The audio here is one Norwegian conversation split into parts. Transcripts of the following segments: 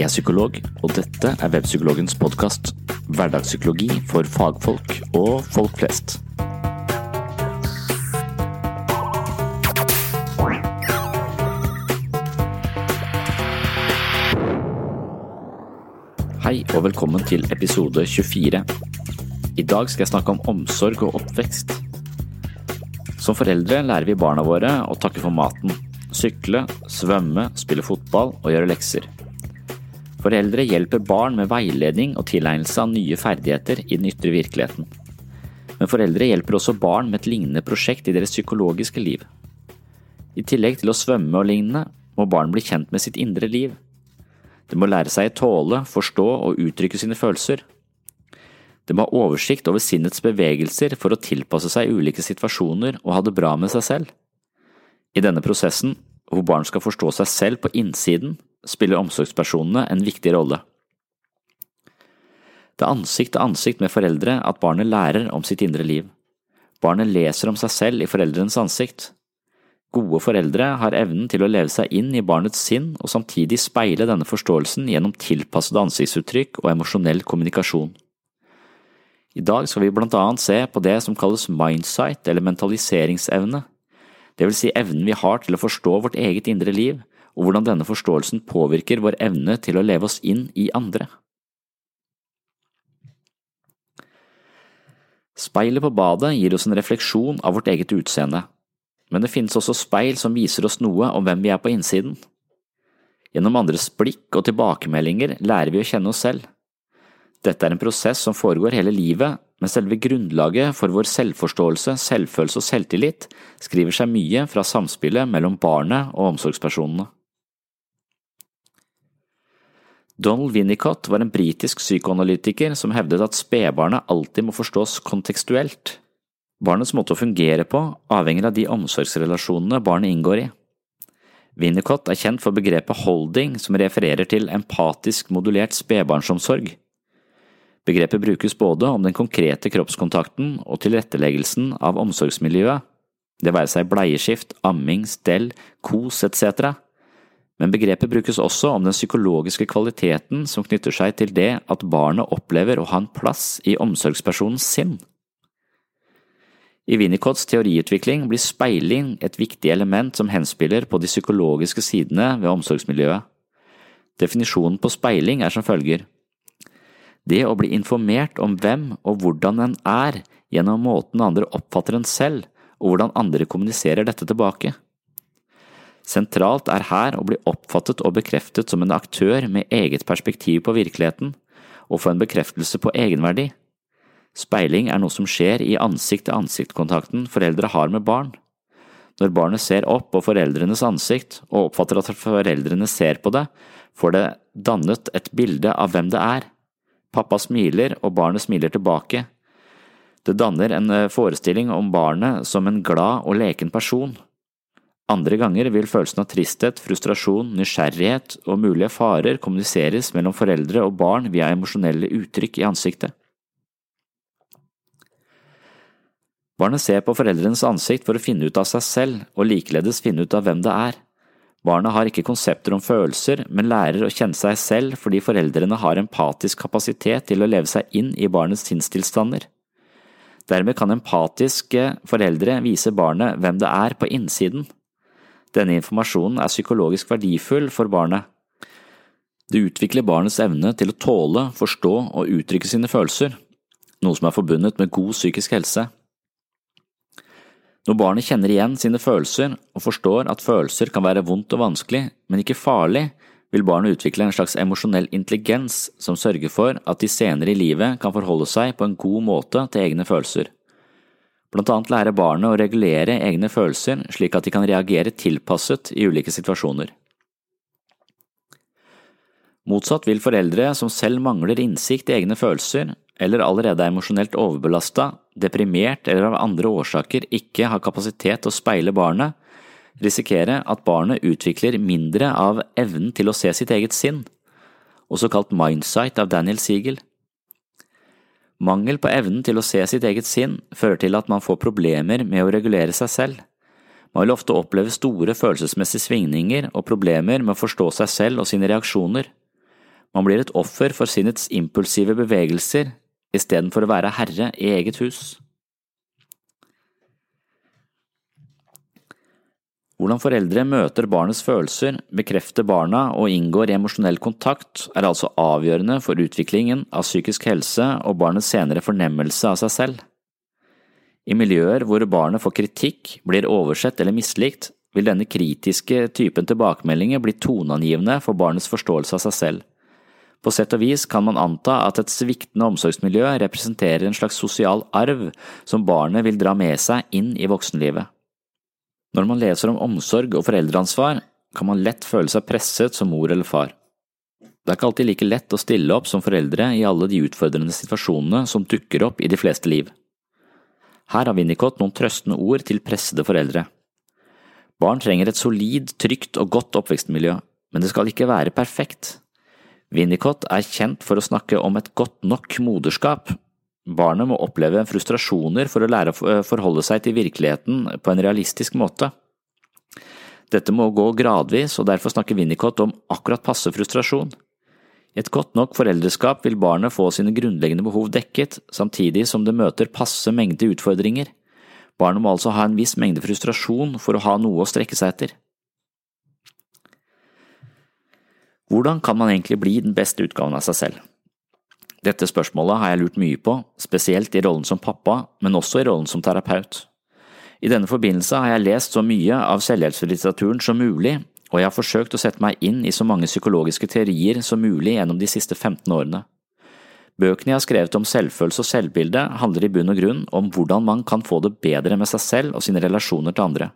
Jeg er psykolog, og dette er Webpsykologens podkast. Hverdagspsykologi for fagfolk og folk flest. Hei og velkommen til episode 24. I dag skal jeg snakke om omsorg og oppvekst. Som foreldre lærer vi barna våre å takke for maten, sykle, svømme, spille fotball og gjøre lekser. Foreldre hjelper barn med veiledning og tilegnelse av nye ferdigheter i den ytre virkeligheten. Men foreldre hjelper også barn med et lignende prosjekt i deres psykologiske liv. I tillegg til å svømme og lignende, må barn bli kjent med sitt indre liv. De må lære seg å tåle, forstå og uttrykke sine følelser. De må ha oversikt over sinnets bevegelser for å tilpasse seg ulike situasjoner og ha det bra med seg selv. I denne prosessen, hvor barn skal forstå seg selv på innsiden, spiller omsorgspersonene en viktig rolle. Det er ansikt til ansikt med foreldre at barnet lærer om sitt indre liv. Barnet leser om seg selv i foreldrenes ansikt. Gode foreldre har evnen til å leve seg inn i barnets sinn og samtidig speile denne forståelsen gjennom tilpassede ansiktsuttrykk og emosjonell kommunikasjon. I dag skal vi blant annet se på det som kalles mindsight eller mentaliseringsevne, det vil si evnen vi har til å forstå vårt eget indre liv, og hvordan denne forståelsen påvirker vår evne til å leve oss inn i andre. Speilet på badet gir oss en refleksjon av vårt eget utseende, men det finnes også speil som viser oss noe om hvem vi er på innsiden. Gjennom andres blikk og tilbakemeldinger lærer vi å kjenne oss selv. Dette er en prosess som foregår hele livet, men selve grunnlaget for vår selvforståelse, selvfølelse og selvtillit skriver seg mye fra samspillet mellom barnet og omsorgspersonene. Donald Winnicott var en britisk psykoanalytiker som hevdet at spedbarnet alltid må forstås kontekstuelt. Barnets måte å fungere på avhenger av de omsorgsrelasjonene barnet inngår i. Winnicott er kjent for begrepet holding, som refererer til empatisk modulert spedbarnsomsorg. Begrepet brukes både om den konkrete kroppskontakten og tilretteleggelsen av omsorgsmiljøet, det være seg bleieskift, amming, stell, kos etc., men begrepet brukes også om den psykologiske kvaliteten som knytter seg til det at barnet opplever å ha en plass i omsorgspersonens sinn. I Winnicotts teoriutvikling blir speiling et viktig element som henspiller på de psykologiske sidene ved omsorgsmiljøet. Definisjonen på speiling er som følger. Det å bli informert om hvem og hvordan en er gjennom måten andre oppfatter en selv, og hvordan andre kommuniserer dette tilbake. Sentralt er her å bli oppfattet og bekreftet som en aktør med eget perspektiv på virkeligheten, og få en bekreftelse på egenverdi. Speiling er noe som skjer i ansikt-til-ansikt-kontakten foreldre har med barn. Når barnet ser opp på foreldrenes ansikt og oppfatter at foreldrene ser på det, får det dannet et bilde av hvem det er. Pappa smiler, og barnet smiler tilbake. Det danner en forestilling om barnet som en glad og leken person. Andre ganger vil følelsen av tristhet, frustrasjon, nysgjerrighet og mulige farer kommuniseres mellom foreldre og barn via emosjonelle uttrykk i ansiktet. Barnet ser på foreldrenes ansikt for å finne ut av seg selv, og likeledes finne ut av hvem det er. Barnet har ikke konsepter om følelser, men lærer å kjenne seg selv fordi foreldrene har empatisk kapasitet til å leve seg inn i barnets sinnstilstander. Dermed kan empatiske foreldre vise barnet hvem det er på innsiden. Denne informasjonen er psykologisk verdifull for barnet. Det utvikler barnets evne til å tåle, forstå og uttrykke sine følelser, noe som er forbundet med god psykisk helse. Når barnet kjenner igjen sine følelser og forstår at følelser kan være vondt og vanskelig, men ikke farlig, vil barnet utvikle en slags emosjonell intelligens som sørger for at de senere i livet kan forholde seg på en god måte til egne følelser. Blant annet lære barnet å regulere egne følelser slik at de kan reagere tilpasset i ulike situasjoner. Motsatt vil foreldre som selv mangler innsikt i egne følelser, eller allerede er emosjonelt overbelasta, deprimert eller av andre årsaker ikke har kapasitet til å speile barnet, risikere at barnet utvikler mindre av evnen til å se sitt eget sinn, også kalt mindsight av Daniel Siegel. Mangel på evnen til å se sitt eget sinn fører til at man får problemer med å regulere seg selv. Man vil ofte oppleve store følelsesmessige svingninger og problemer med å forstå seg selv og sine reaksjoner. Man blir et offer for sinnets impulsive bevegelser istedenfor å være herre i eget hus. Hvordan foreldre møter barnets følelser, bekrefter barna og inngår i emosjonell kontakt, er altså avgjørende for utviklingen av psykisk helse og barnets senere fornemmelse av seg selv. I miljøer hvor barnet får kritikk, blir oversett eller mislikt, vil denne kritiske typen tilbakemeldinger bli toneangivende for barnets forståelse av seg selv. På sett og vis kan man anta at et sviktende omsorgsmiljø representerer en slags sosial arv som barnet vil dra med seg inn i voksenlivet. Når man leser om omsorg og foreldreansvar, kan man lett føle seg presset som mor eller far. Det er ikke alltid like lett å stille opp som foreldre i alle de utfordrende situasjonene som dukker opp i de fleste liv. Her har Winnicott noen trøstende ord til pressede foreldre. Barn trenger et solid, trygt og godt oppvekstmiljø, men det skal ikke være perfekt. Winnicott er kjent for å snakke om et godt nok moderskap. Barnet må oppleve frustrasjoner for å lære å forholde seg til virkeligheten på en realistisk måte. Dette må gå gradvis, og derfor snakker Winnicott om akkurat passe frustrasjon. I et godt nok foreldreskap vil barnet få sine grunnleggende behov dekket, samtidig som det møter passe mengde utfordringer. Barnet må altså ha en viss mengde frustrasjon for å ha noe å strekke seg etter. Hvordan kan man egentlig bli den beste utgaven av seg selv? Dette spørsmålet har jeg lurt mye på, spesielt i rollen som pappa, men også i rollen som terapeut. I denne forbindelse har jeg lest så mye av selvhjelpslitteraturen som mulig, og jeg har forsøkt å sette meg inn i så mange psykologiske teorier som mulig gjennom de siste 15 årene. Bøkene jeg har skrevet om selvfølelse og selvbilde, handler i bunn og grunn om hvordan man kan få det bedre med seg selv og sine relasjoner til andre.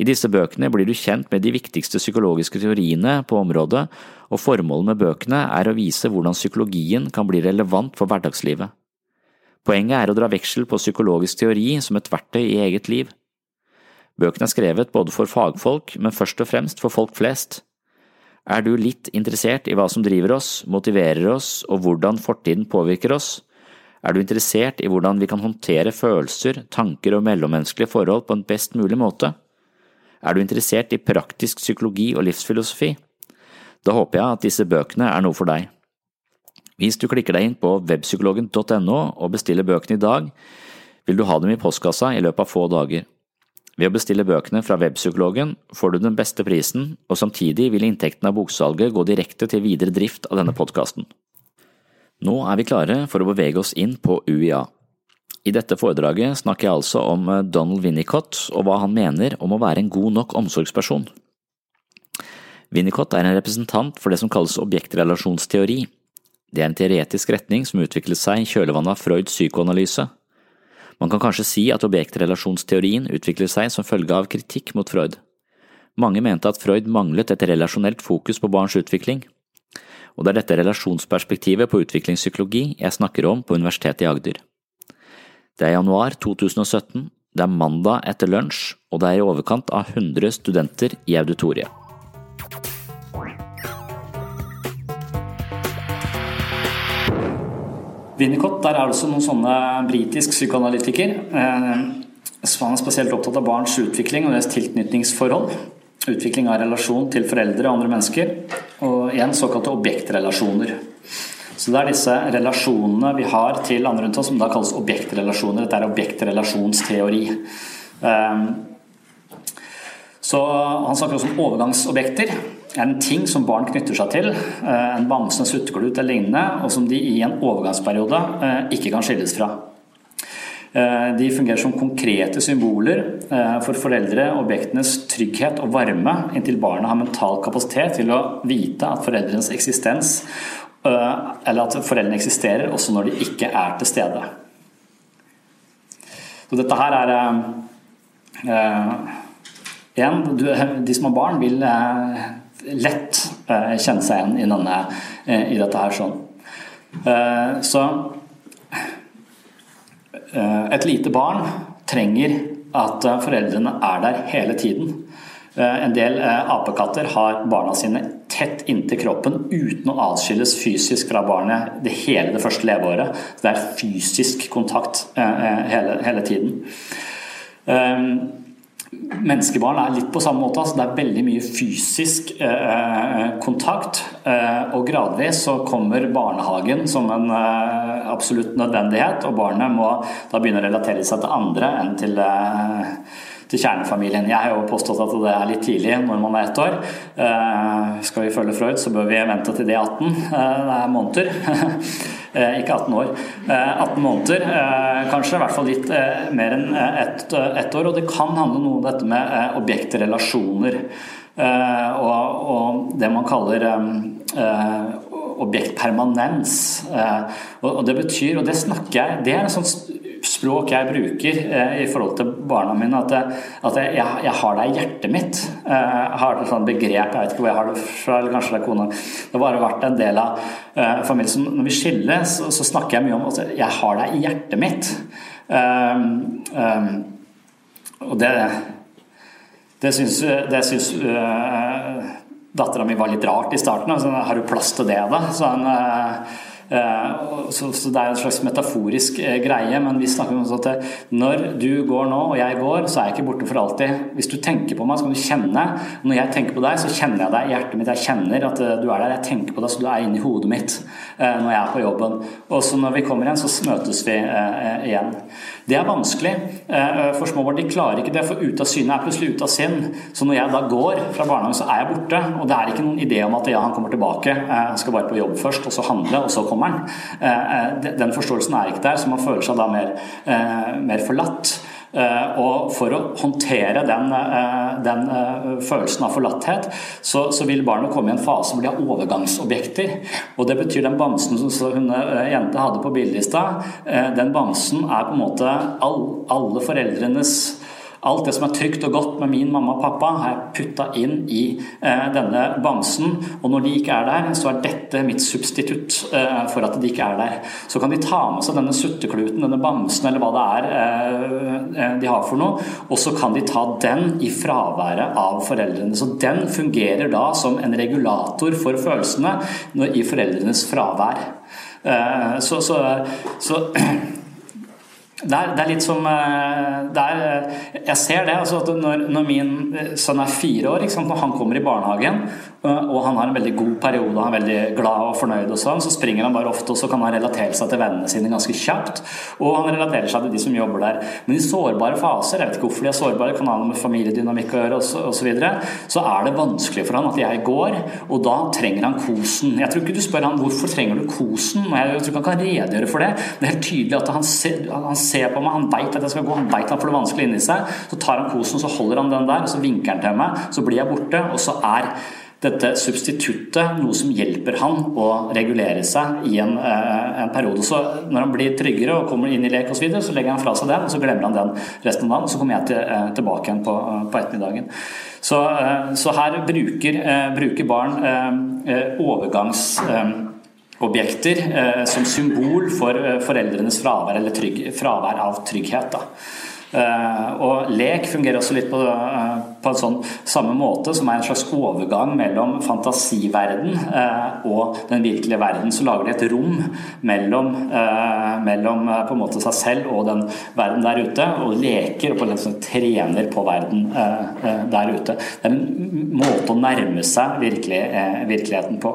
I disse bøkene blir du kjent med de viktigste psykologiske teoriene på området, og formålet med bøkene er å vise hvordan psykologien kan bli relevant for hverdagslivet. Poenget er å dra veksel på psykologisk teori som et verktøy i eget liv. Bøkene er skrevet både for fagfolk, men først og fremst for folk flest. Er du litt interessert i hva som driver oss, motiverer oss og hvordan fortiden påvirker oss? Er du interessert i hvordan vi kan håndtere følelser, tanker og mellommenneskelige forhold på en best mulig måte? Er du interessert i praktisk psykologi og livsfilosofi? Da håper jeg at disse bøkene er noe for deg. Hvis du klikker deg inn på webpsykologen.no og bestiller bøkene i dag, vil du ha dem i postkassa i løpet av få dager. Ved å bestille bøkene fra Webpsykologen får du den beste prisen, og samtidig vil inntekten av boksalget gå direkte til videre drift av denne podkasten. Nå er vi klare for å bevege oss inn på UiA. I dette foredraget snakker jeg altså om eh, Donald Winnicott og hva han mener om å være en god nok omsorgsperson. Winnicott er en representant for det som kalles objektrelasjonsteori. Det er en teoretisk retning som utviklet seg i kjølvannet av Freuds psykoanalyse. Man kan kanskje si at objektrelasjonsteorien utviklet seg som følge av kritikk mot Freud. Mange mente at Freud manglet et relasjonelt fokus på barns utvikling. Og det er dette relasjonsperspektivet på utviklingspsykologi jeg snakker om på Universitetet i Agder. Det er januar 2017, det er mandag etter lunsj, og det er i overkant av 100 studenter i auditoriet. Winnicott, der er det også noen sånne britisk psykoanalytiker. Eh, han er spesielt opptatt av barns utvikling og deres tilknytningsforhold. Utvikling av relasjon til foreldre og andre mennesker. Og igjen såkalte objektrelasjoner. Så det er disse relasjonene vi har til andre rundt oss, som da kalles objektrelasjoner. Dette er objektrelasjonsteori. Ehm, så Han snakker også om overgangsobjekter. Er en ting som barn knytter seg til, eh, en bamse, sutteklut eller lignende, og som de i en overgangsperiode eh, ikke kan skilles fra. Eh, de fungerer som konkrete symboler for foreldre, objektenes trygghet og varme, inntil barnet har mental kapasitet til å vite at foreldrenes eksistens eller at foreldrene eksisterer også når de ikke er til stede. Så dette her er eh, en, De som har barn, vil eh, lett kjenne seg igjen i, denne, i dette her sånn. Så et lite barn trenger at foreldrene er der hele tiden. En del apekatter har barna sine tett inntil kroppen uten å atskilles fysisk fra barnet det hele det første leveåret. Det er fysisk kontakt hele, hele tiden. Menneskebarn er litt på samme måte. Altså det er veldig mye fysisk eh, kontakt. Eh, og gradvis så kommer barnehagen som en eh, absolutt nødvendighet, og barnet må da begynne å relatere seg til andre enn til eh, til kjernefamilien. Jeg har jo påstått at det er litt tidlig når man er ett år. Eh, skal vi følge Freud, så bør vi vente til er 18. Eh, det er måneder. Eh, ikke 18 år. 18 måneder, kanskje. I hvert fall litt mer enn ett et år. Og det kan handle noe om dette med objektrelasjoner. Og, og det man kaller objektpermanens. Og det betyr, og det snakker jeg Det er en sånn språk jeg bruker eh, i forhold til barna mine, at, jeg, at jeg, jeg, har deg i hjertet mitt. Eh, jeg har et sånt begrep, jeg vet ikke hvor jeg har det fra, eller kanskje det er kona. Det har bare vært en del av uh, familien. Så når vi skilles, så, så, snakker jeg mye om at jeg har deg i hjertet mitt. Um, um, og det det syns, det syns uh, dattera mi var litt rart i starten. Altså, har du plass til det, da? Så han, uh, Eh, så, så, det er en slags metaforisk eh, greie, men vi snakker om at når du går nå, og jeg går, så er jeg ikke borte for alltid. Hvis du tenker på meg, så kan du kjenne. Når jeg tenker på deg, så kjenner jeg deg i hjertet mitt. Jeg kjenner at eh, du er der. Jeg tenker på deg så du er inni hodet mitt når jeg er på jobben. Og så når vi kommer igjen, så møtes vi igjen. Det er vanskelig for små barn. De klarer ikke det, for ute av syne er plutselig ute av sinn. Så når jeg da går fra barnehagen, så er jeg borte. Og det er ikke noen idé om at ja, han kommer tilbake, han skal bare på jobb først, og så handle, og så kommer. Eh, eh, den forståelsen er ikke der, så man føler seg da mer, eh, mer forlatt. Og for å håndtere den, den følelsen av forlatthet, så, så, vil barnet komme i en fase hvor de har overgangsobjekter. Og det betyr den bamsen som hun jenta hadde på bildet i stad, den bamsen er på en måte all, alle foreldrenes Alt det som er trygt og godt med min mamma og pappa, jeg putta inn i eh, denne bamsen. Og når de ikke er der, så er dette mitt substitutt eh, for at de ikke er der. Så kan de ta med seg denne suttekluten, denne bamsen eller hva det er eh, de har for noe, og så kan de ta den i fraværet av foreldrene. Så den fungerer da som en regulator for følelsene i foreldrenes fravær. Så, så, så det er, det er, litt som eh, er, eh, Jeg ser det. Altså når, når, min eh, sønn er fire år, når han kommer i barnehagen og han har en veldig god periode, han er veldig glad og fornøyd, og sånn, så springer han bare ofte, og så kan han relatere seg til vennene sine ganske kjapt. Og han relaterer seg til de som jobber der. Men i sårbare faser, jeg vet ikke hvorfor de er sårbare, kan ha noe med familiedynamikk å gjøre osv., så, så er det vanskelig for han at jeg går, og da trenger han kosen. Jeg tror ikke du spør han hvorfor trenger du kosen, og jeg tror ikke han kan redegjøre for det. Det er helt tydelig at han ser, han ser på meg, han veit at jeg skal gå, han veit han får det vanskelig inni seg. Så tar han kosen, så holder han den der, og så vinker han til meg, så blir jeg borte, og så er dette substituttet noe som hjelper han å regulere seg i en, eh, en periode. Så når han blir tryggere og kommer inn i lek osv., så, videre, så legger han fra seg den, og så glemmer han den resten av dagen. Og så kommer jeg til, eh, tilbake igjen på, på ettermiddagen. Så, eh, så her bruker, bruker, barn overgangsobjekter som symbol for foreldrenes fravær, eller trygg, fravær av trygghet. Eh, og lek fungerer også litt på, eh, på en sånn samme måte, som er en slags overgang mellom fantasiverden eh, og den virkelige verden. Så lager de et rom mellom, mellom på en måte seg selv og den verden der ute, og leker og på en måte trener på verden der ute. Det er en måte å nærme seg virkelig, virkeligheten på.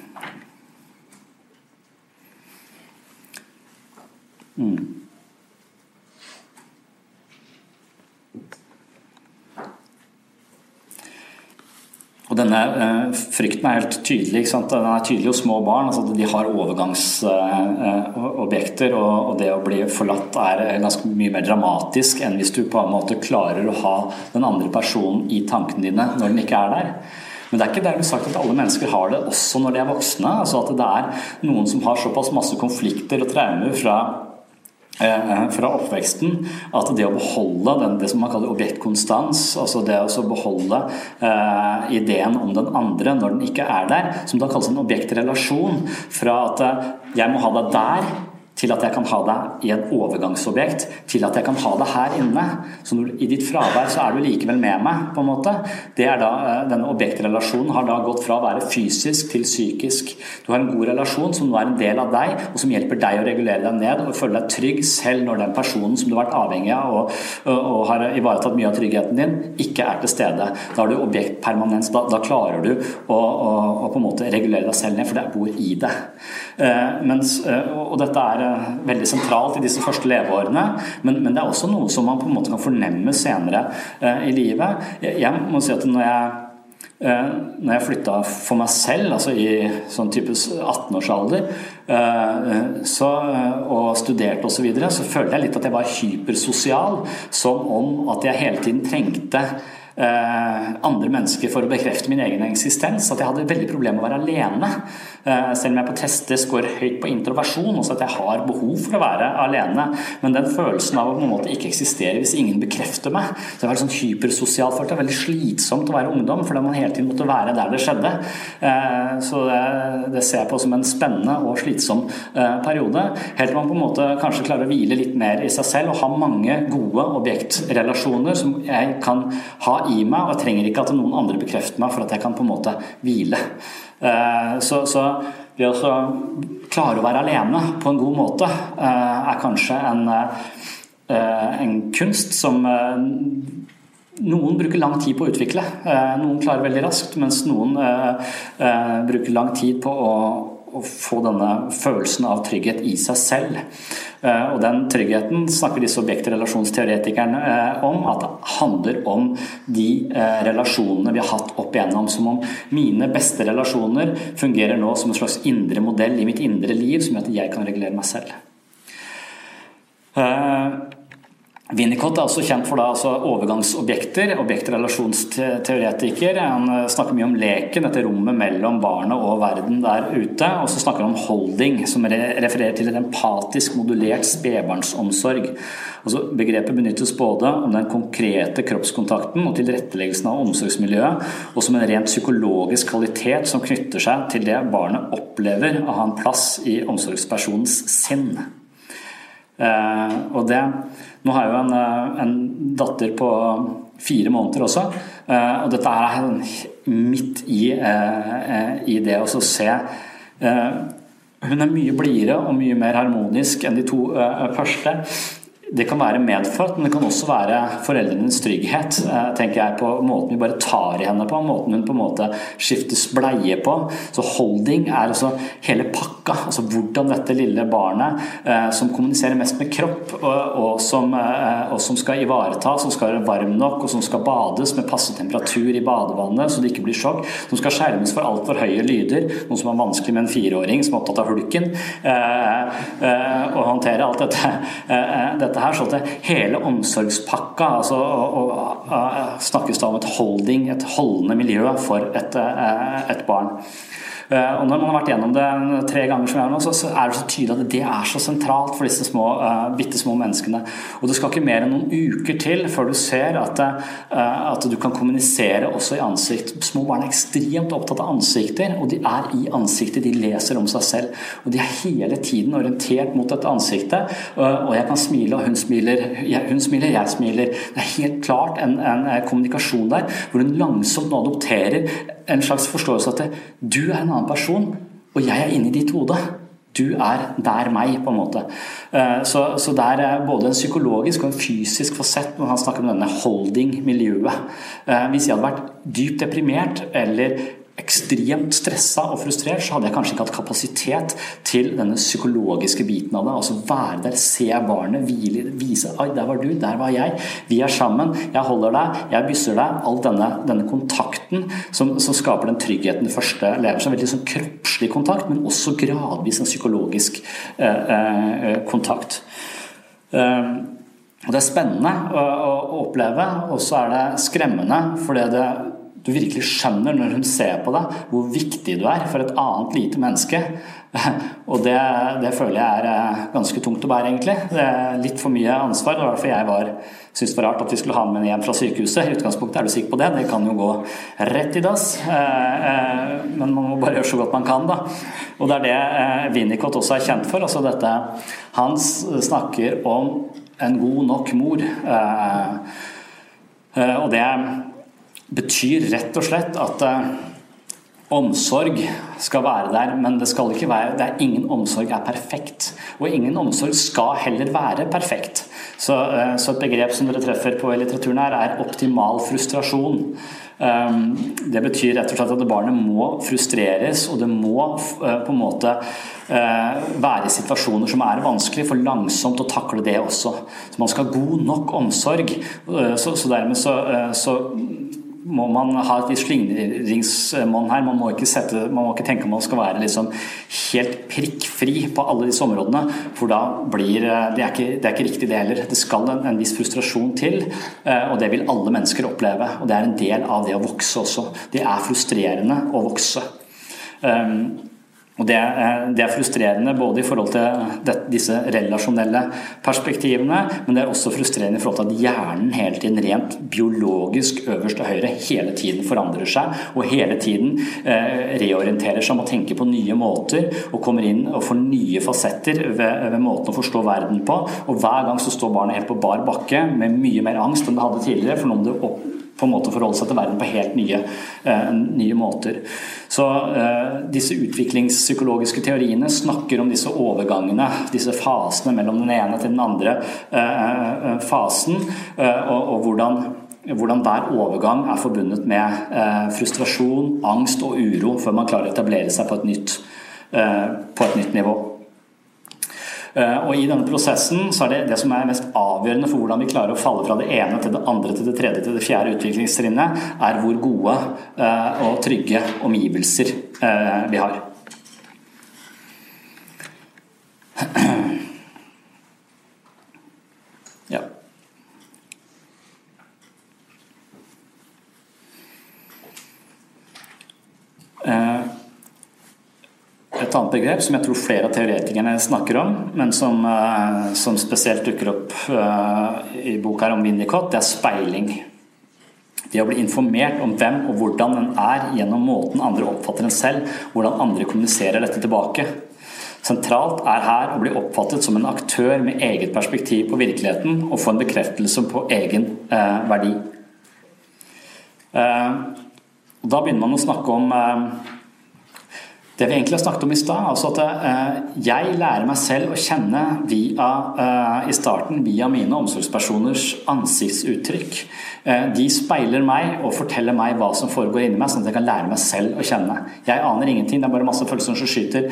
mm. Og denne eh, frykten er helt tydelig. Den er tydelig hos små barn. Altså, de har overgangsobjekter, eh, og, og, det å bli forlatt er ganske mye mer dramatisk enn hvis du på en måte klarer å ha den andre personen i tankene dine når den ikke er der. Men det er ikke dermed sagt at alle mennesker har det også når de er voksne. Altså at det er noen som har såpass masse konflikter og traumer fra Eh, fra oppveksten at det å beholde den, det som man kaller objektkonstans, altså det å beholde eh, ideen om den andre når den ikke er der, som da kalles en objektrelasjon, fra at eh, jeg må ha deg der til at jeg kan ha deg i et overgangsobjekt, til at jeg kan ha deg her inne. Så når, i ditt fravær så er du likevel med meg, på en måte. Det er da, eh, Denne objektrelasjonen har da gått fra å være fysisk til psykisk. Du har en god relasjon som nå er en del av deg, og som hjelper deg å regulere deg ned og føle deg trygg selv når den personen som du har vært avhengig av og, og, og har ivaretatt mye av tryggheten din, ikke er til stede. Da har du objektpermanens. Da, da klarer du å, å, å, på en måte regulere deg selv ned, for det bor i det. Eh, mens, uh, og dette er veldig sentralt i disse første leveårene. Men, men, det er også noe som man på en måte kan fornemme senere eh, i livet. Jeg, jeg, må si at når jeg eh, når jeg flytta for meg selv, altså i sånn type 18-årsalder, eh, så, og studerte osv., så, videre, så følte jeg litt at jeg var hypersosial. Som om at jeg hele tiden trengte andre mennesker for å bekrefte min egen eksistens. At jeg hadde veldig problemer med å være alene. Eh, selv om jeg på tester scorer høyt på introversjon, også at jeg har behov for å være alene. Men den følelsen av å på en måte ikke eksistere hvis ingen bekrefter meg Det var sånn hypersosialt for Det er veldig slitsomt å være ungdom, fordi man hele tiden måtte være der det skjedde. Eh, så det, det ser jeg på som en spennende og slitsom eh, periode. Helt til man på en måte kanskje klarer å hvile litt mer i seg selv og ha mange gode objektrelasjoner som jeg kan ha i meg, og jeg trenger ikke at noen andre bekrefter meg for at jeg kan på en måte hvile. Eh, så, så det å klare å være alene på en god måte eh, er kanskje en, eh, en kunst som noen bruker lang tid på å utvikle. Noen klarer veldig raskt, mens noen bruker lang tid på å å få denne følelsen av trygghet i seg selv. Eh, og den tryggheten snakker disse objektrelasjonsteoretikerne eh, om, at det handler om de eh, relasjonene vi har hatt opp igjennom. Som om mine beste relasjoner fungerer nå som en slags indre modell i mitt indre liv, som gjør at jeg kan regulere meg selv. Winnicott er også kjent for da, altså overgangsobjekter, objektrelasjonsteoretiker. Han eh, snakker mye om leken, dette rommet mellom barnet og verden der ute. Og så snakker han om holding, som refererer til en empatisk modulert spedbarnsomsorg. Altså, begrepet benyttes både om den konkrete kroppskontakten og tilretteleggelsen av omsorgsmiljøet, og som en rent psykologisk kvalitet som knytter seg til det barnet opplever å ha en plass i omsorgspersonens sinn. Eh, og det nå har jeg jo en, eh, en datter på fire måneder også, eh, og dette er midt i, eh, i det å se Hun er mye blidere og mye mer harmonisk enn de to første det kan være medfødt, men det kan også være foreldrenes trygghet. Eh, tenker jeg på Måten vi bare tar i henne på, måten hun på en måte skiftes bleie på. Så holding er altså hele pakka. altså Hvordan dette lille barnet eh, som kommuniserer mest med kropp, og, som, eh, og, som, skal ivaretas, som skal være varm nok, og som skal bades med passe temperatur i badevannet så det ikke blir sjokk, som skal skjermes for altfor høye lyder, noe som er vanskelig med en fireåring som er opptatt av hulken, eh, og håndtere alt dette, eh, dette her, så at hele omsorgspakka altså, og, og, og, snakkes da om et holding, et holdende miljø for et, eh, et barn. Og når man har vært gjennom det tre ganger, som jeg har nå, så er det så tydelig at det er så sentralt for disse små, bitte små menneskene. Og det skal ikke mer enn noen uker til før du ser at, at du kan kommunisere også i ansikt. Små barn er ekstremt opptatt av ansikter, og de er i ansiktet. De leser om seg selv. Og de er hele tiden orientert mot dette ansiktet. Og jeg kan smile, og hun smiler, hun smiler, jeg smiler. Det er helt klart en, en kommunikasjon der hvor hun langsomt nå adopterer en slags forståelse at du er en annen person, og jeg er inni ditt hode. Du er der meg, på en måte. Så, så det er både en psykologisk og en fysisk fasett når han snakker om denne holding-miljøet. Hvis jeg hadde vært dypt deprimert eller ekstremt stressa og frustrert, så hadde jeg kanskje ikke hatt kapasitet til denne psykologiske biten av det. Altså være der, se barnet, hvile, vise Oi, der var du, der var jeg. Vi er sammen. Jeg holder deg, jeg bysser deg. All denne, denne kontakten som, som, skaper den tryggheten det første lever som. Veldig sånn kroppslig kontakt, men også gradvis en psykologisk eh, eh, kontakt. Eh, og Det er spennende å, å oppleve, og så er det skremmende. fordi det du virkelig skjønner når hun ser på deg, hvor viktig du er for et annet lite menneske. Og det, det føler jeg er eh, ganske tungt å bære, egentlig. Det er litt for mye ansvar. Det var derfor jeg syntes det var rart at vi skulle ha med henne hjem fra sykehuset. I utgangspunktet er du sikker på det? Det kan jo gå rett i dass. Eh, eh, men man må bare gjøre så godt man kan, da. Og det er det Winnicott også er kjent for. Altså dette Han snakker om en god nok mor. Og det betyr rett og slett at eh, omsorg skal være der, men det skal ikke være det er Ingen omsorg er perfekt. Og ingen omsorg skal heller være perfekt. Så, eh, så et begrep som dere treffer på i litteraturen her, er optimal frustrasjon. Um, det betyr rett og slett at barnet må frustreres, og det må på en måte være situasjoner som er vanskelig, for langsomt å takle det også. Så man skal ha god nok omsorg. Så, så, dermed så, så må man ha et slingringsmonn her. Man må, sette, man må ikke tenke man skal være liksom helt prikkfri på alle disse områdene. For da blir det er ikke, det er ikke riktig, det heller. Det skal en, en, viss frustrasjon til, eh, og det vil alle mennesker oppleve. Og det er en del av det å vokse også. Det er frustrerende å vokse. Um, og det, det, er frustrerende både i forhold til disse relasjonelle perspektivene, men det er også frustrerende i forhold til at hjernen hele tiden rent biologisk øverst til høyre hele tiden forandrer seg og hele tiden eh, reorienterer seg om å tenke på nye måter og kommer inn og får nye fasetter ved, ved, måten å forstå verden på. Og hver gang så står barnet helt på bar bakke med mye mer angst enn det hadde tidligere. for noen det opp på en måte forholde seg til verden på helt nye, uh, nye måter. Så uh, disse utviklingspsykologiske teoriene snakker om disse overgangene, disse fasene mellom den ene til den andre uh, fasen, og, og hvordan, hvordan hver overgang er forbundet med frustrasjon, angst og uro før man klarer å etablere seg på et nytt, på et nytt nivå. Eh, og I denne prosessen så er det det som er mest avgjørende for hvordan vi klarer å falle fra det ene til det andre til det tredje til det fjerde utviklingstrinnet, er hvor gode eh, og trygge omgivelser eh, vi har. Ja. Et annet begrep som jeg tror flere av teoretikerne snakker om, men som, eh, som spesielt dukker opp eh, i boka om Winnicott, det er speiling. Det å bli informert om hvem og hvordan en er gjennom måten andre oppfatter en selv, hvordan andre kommuniserer dette tilbake. Sentralt er her å bli oppfattet som en aktør med eget perspektiv på virkeligheten og få en bekreftelse på egen eh, verdi. Eh, da begynner man å snakke om eh, det vi egentlig har snakket om i stad, altså at eh, jeg lærer meg selv å kjenne via, eh, i starten via mine omsorgspersoners ansiktsuttrykk. Eh, de speiler meg og forteller meg hva som foregår inni meg, sånn at jeg kan lære meg selv å kjenne. Jeg aner ingenting, det er bare masse følelser som skyter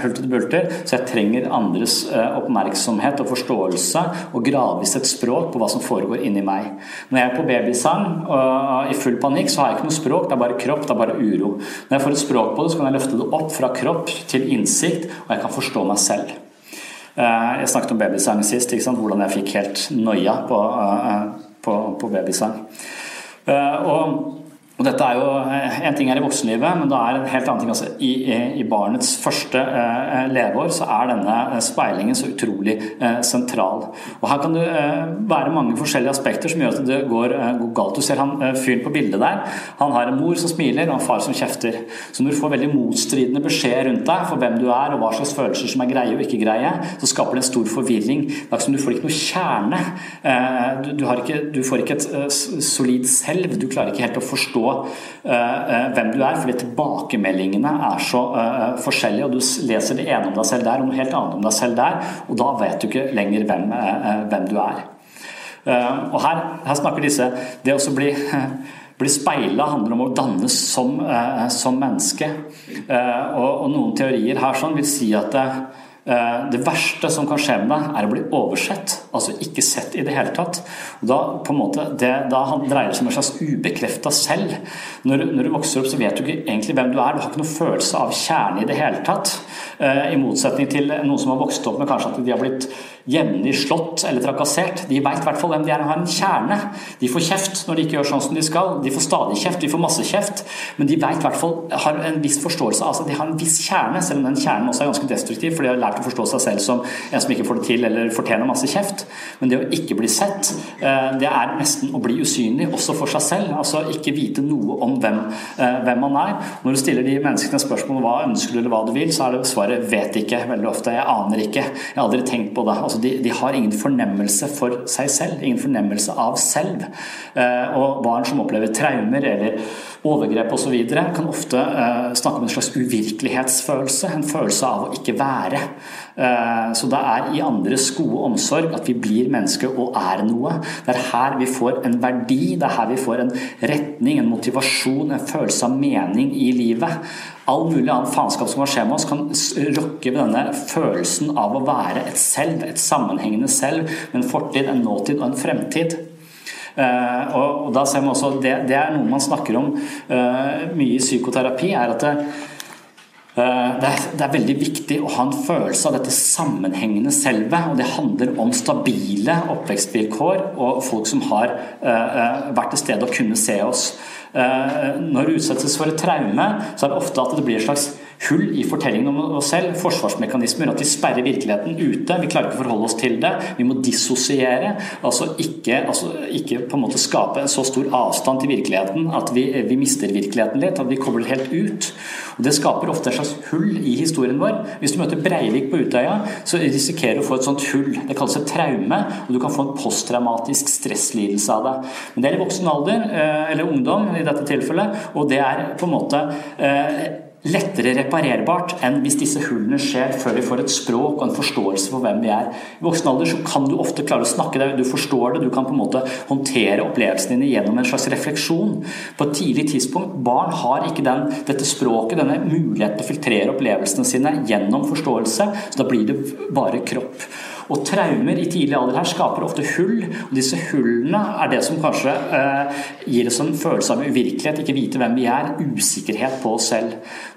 hulter til bulter, så jeg trenger andres oppmerksomhet og forståelse og gradvis et språk på hva som foregår inni meg. Når jeg er på babysang og i full panikk, så har jeg ikke noe språk, det er bare kropp, det er bare uro. Når jeg får et språk på det, så kan jeg løfte det opp fra kropp til innsikt, og jeg kan forstå meg selv. Eh, jeg snakket om babysang sist, hvordan jeg fikk helt noia på, eh, på, på babysang. Eh, og Og dette er jo, eh, En ting er i voksenlivet, men det er en helt annen ting. Altså, i, I barnets første eh, leveår så er denne eh, speilingen så utrolig eh, sentral. Og Her kan det eh, være mange forskjellige aspekter som gjør at det går, eh, går galt. Du ser han fyren på bildet der. Han har en mor som smiler og en far som kjefter. Så når du får veldig motstridende beskjed rundt deg for hvem du er og hva slags følelser som er greie og ikke greie, så skaper det en stor forvirring. Det er ikke som Du får ikke noe kjerne. Du, du, ikke, du får ikke et solid selv. Du klarer ikke helt å forstå Eh, eh, hvem du er, fordi tilbakemeldingene er så eh, forskjellige. og Du leser det ene om deg selv der og noe helt annet om deg selv der, og da vet du ikke lenger hvem, hvem du er. Og her, her snakker disse Det å bli bli speila handler om å dannes som, som menneske. Og, og, noen teorier her sånn vil si at det, det verste som kan skje med deg, er å bli oversett altså ikke sett i det hele tatt. Og da, på en måte, det, da dreier det seg om en slags ubekrefta selv. Når, når, du vokser opp, så vet du ikke egentlig hvem du er. Du har ikke noen følelse av kjerne i det hele tatt. Uh, I motsetning til noen som har vokst opp med kanskje at de har blitt jevnlig slått eller trakassert. De veit i hvert fall hvem de er og har en kjerne. De får kjeft når de ikke gjør sånn som de skal. De får stadig kjeft, de får masse kjeft. Men de vet i har en viss forståelse av altså De har en viss kjerne, selv om den kjernen også er ganske destruktiv, for de har lært å forstå seg selv som en som ikke får det til eller fortjener masse kjeft. Men det å ikke bli sett, eh, det er nesten å bli usynlig også for seg selv. Altså ikke vite noe om hvem, eh, hvem man er. Når du stiller de menneskene spørsmål om hva ønsker du eller hva du vil, så er det svaret 'vet ikke' veldig ofte. 'Jeg aner ikke'. 'Jeg har aldri tenkt på det'. Altså de, de har ingen fornemmelse for seg selv. Ingen fornemmelse av selv. Eh, og barn som opplever traumer eller overgrep osv. kan ofte snakke om en slags uvirkelighetsfølelse. En følelse av å ikke være. Så det er i andres gode omsorg at vi blir mennesker og er noe. Det er her vi får en verdi, det er her vi får en retning, en motivasjon, en følelse av mening i livet. All mulig annen faenskap som kan skje med oss, kan rokke ved denne følelsen av å være et selv, et sammenhengende selv, med en fortid, en nåtid og en fremtid. Uh, og, da ser man også, det, er noe man snakker om uh, mye i psykoterapi, er at det, Eh, det er, det er, veldig viktig å ha en følelse av dette sammenhengende selvet. og Det handler om stabile oppvekstvilkår og folk som har uh, vært til stede og kunne se oss. Uh, når du utsettes for et traume, så er det ofte at det blir et slags hull i fortellingen om oss selv. Forsvarsmekanismer, at vi sperrer virkeligheten ute. Vi klarer ikke å forholde oss til det. Vi må dissosiere. Altså ikke, altså ikke på en måte skape en så stor avstand til virkeligheten at vi, vi mister virkeligheten litt. At vi kobler helt ut. Og Det skaper ofte et slags hull i historien vår. Hvis du møter Breivik på Utøya, så risikerer du å få et sånt hull. Det kalles et traume, og du kan få en posttraumatisk stresslidelse av det. Men det er i voksen alder, eh, eller ungdom i dette tilfellet, og det er på en måte eh, lettere reparerbart enn hvis disse hullene skjer før vi får et språk og en forståelse for hvem vi er. I voksen alder så kan du ofte klare å snakke deg, du forstår det, du kan på en måte håndtere opplevelsene dine gjennom en slags refleksjon. På et tidlig tidspunkt, barn har ikke den, dette språket, denne muligheten til å filtrere opplevelsene sine gjennom forståelse, så da blir det bare kropp. Og traumer i tidlig alder her skaper ofte hull, og disse hullene er det som kanskje eh, gir oss en følelse av uvirkelighet, ikke vite hvem vi er, usikkerhet på oss selv.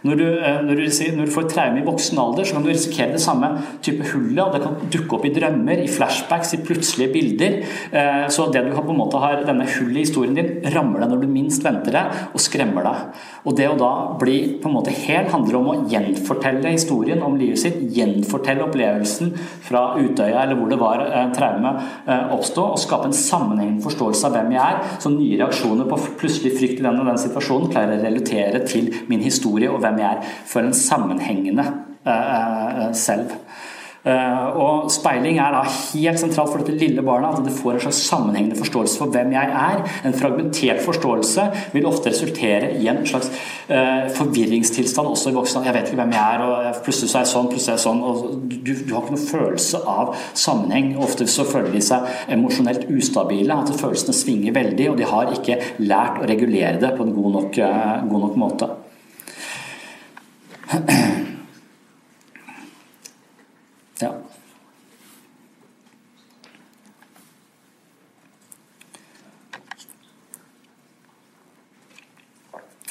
Når du, eh, når du, når du får traume i voksen alder, så kan du risikere det samme type hullet, og det kan dukke opp i drømmer, i flashbacks, i plutselige bilder. Eh, så det du har på en måte har denne hullet i historien din, rammer deg når du minst venter det, og skremmer deg. Og det å da bli på en måte hel handler om å gjenfortelle historien om livet sitt, gjenfortelle opplevelsen fra ute Utøya eller hvor det var eh, traume eh, oppstå, og skape en sammenhengende forståelse av hvem jeg er, så nye reaksjoner på plutselig frykt i den og den situasjonen klarer å relatere til min historie og hvem jeg er, for en sammenhengende eh, selv. Eh, og Speiling er da helt sentralt for dette lille barnet, at det får en slags sammenhengende forståelse for hvem jeg er. En fragmentert forståelse vil ofte resultere i en slags uh, forvirringstilstand også i voksne. Jeg vet ikke hvem jeg er, og plutselig så er jeg sånn, plutselig er jeg sånn. og du, du, har ikke noen følelse av sammenheng. Ofte så føler de seg emosjonelt ustabile, at følelsene svinger veldig, og de har ikke lært å regulere det på en god nok, uh, god nok måte. Ja.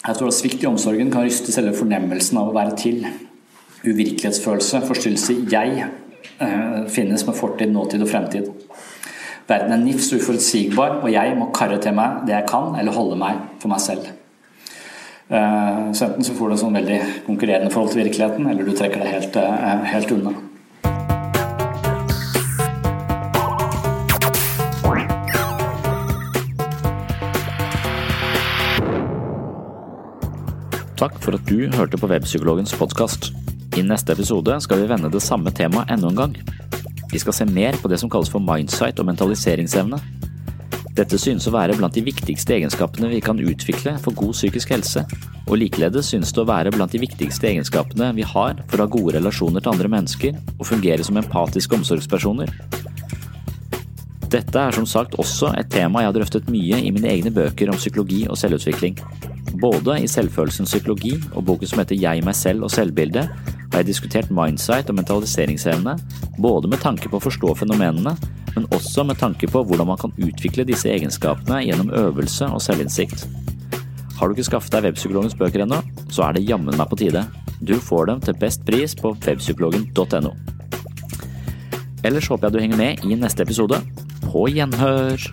Jeg tror at svikt i omsorgen kan ryste selve fornemmelsen av å være til. Uvirkelighetsfølelse, forstyrrelse i jeg, eh, finnes med fortid, nåtid og fremtid. Verden er nifs uforutsigbar, og jeg må karre til meg det jeg kan, eller holde meg for meg selv. Eh, så enten så får du et sånn veldig konkurrerende forhold til virkeligheten, eller du trekker deg helt, eh, helt unna. Takk for at du hørte på Webpsykologens podkast. I neste episode skal vi vende det samme temaet enda en gang. Vi skal se mer på det som kalles for mindsight og mentaliseringsevne. Dette synes å være blant de viktigste egenskapene vi kan utvikle for god psykisk helse, og likeledes synes det å være blant de viktigste egenskapene vi har for å ha gode relasjoner til andre mennesker og fungere som empatiske omsorgspersoner. Dette er som sagt også et tema jeg har drøftet mye i mine egne bøker om psykologi og selvutvikling. Både i Selvfølelsens psykologi og boken som heter Jeg, meg selv og selvbildet, har jeg diskutert mindsight og mentaliseringsevne, både med tanke på å forstå fenomenene, men også med tanke på hvordan man kan utvikle disse egenskapene gjennom øvelse og selvinnsikt. Har du ikke skaffet deg Webpsykologens bøker ennå, så er det jammen meg på tide. Du får dem til best pris på webpsykologen.no. Ellers håper jeg du henger med i neste episode. På gjenhør!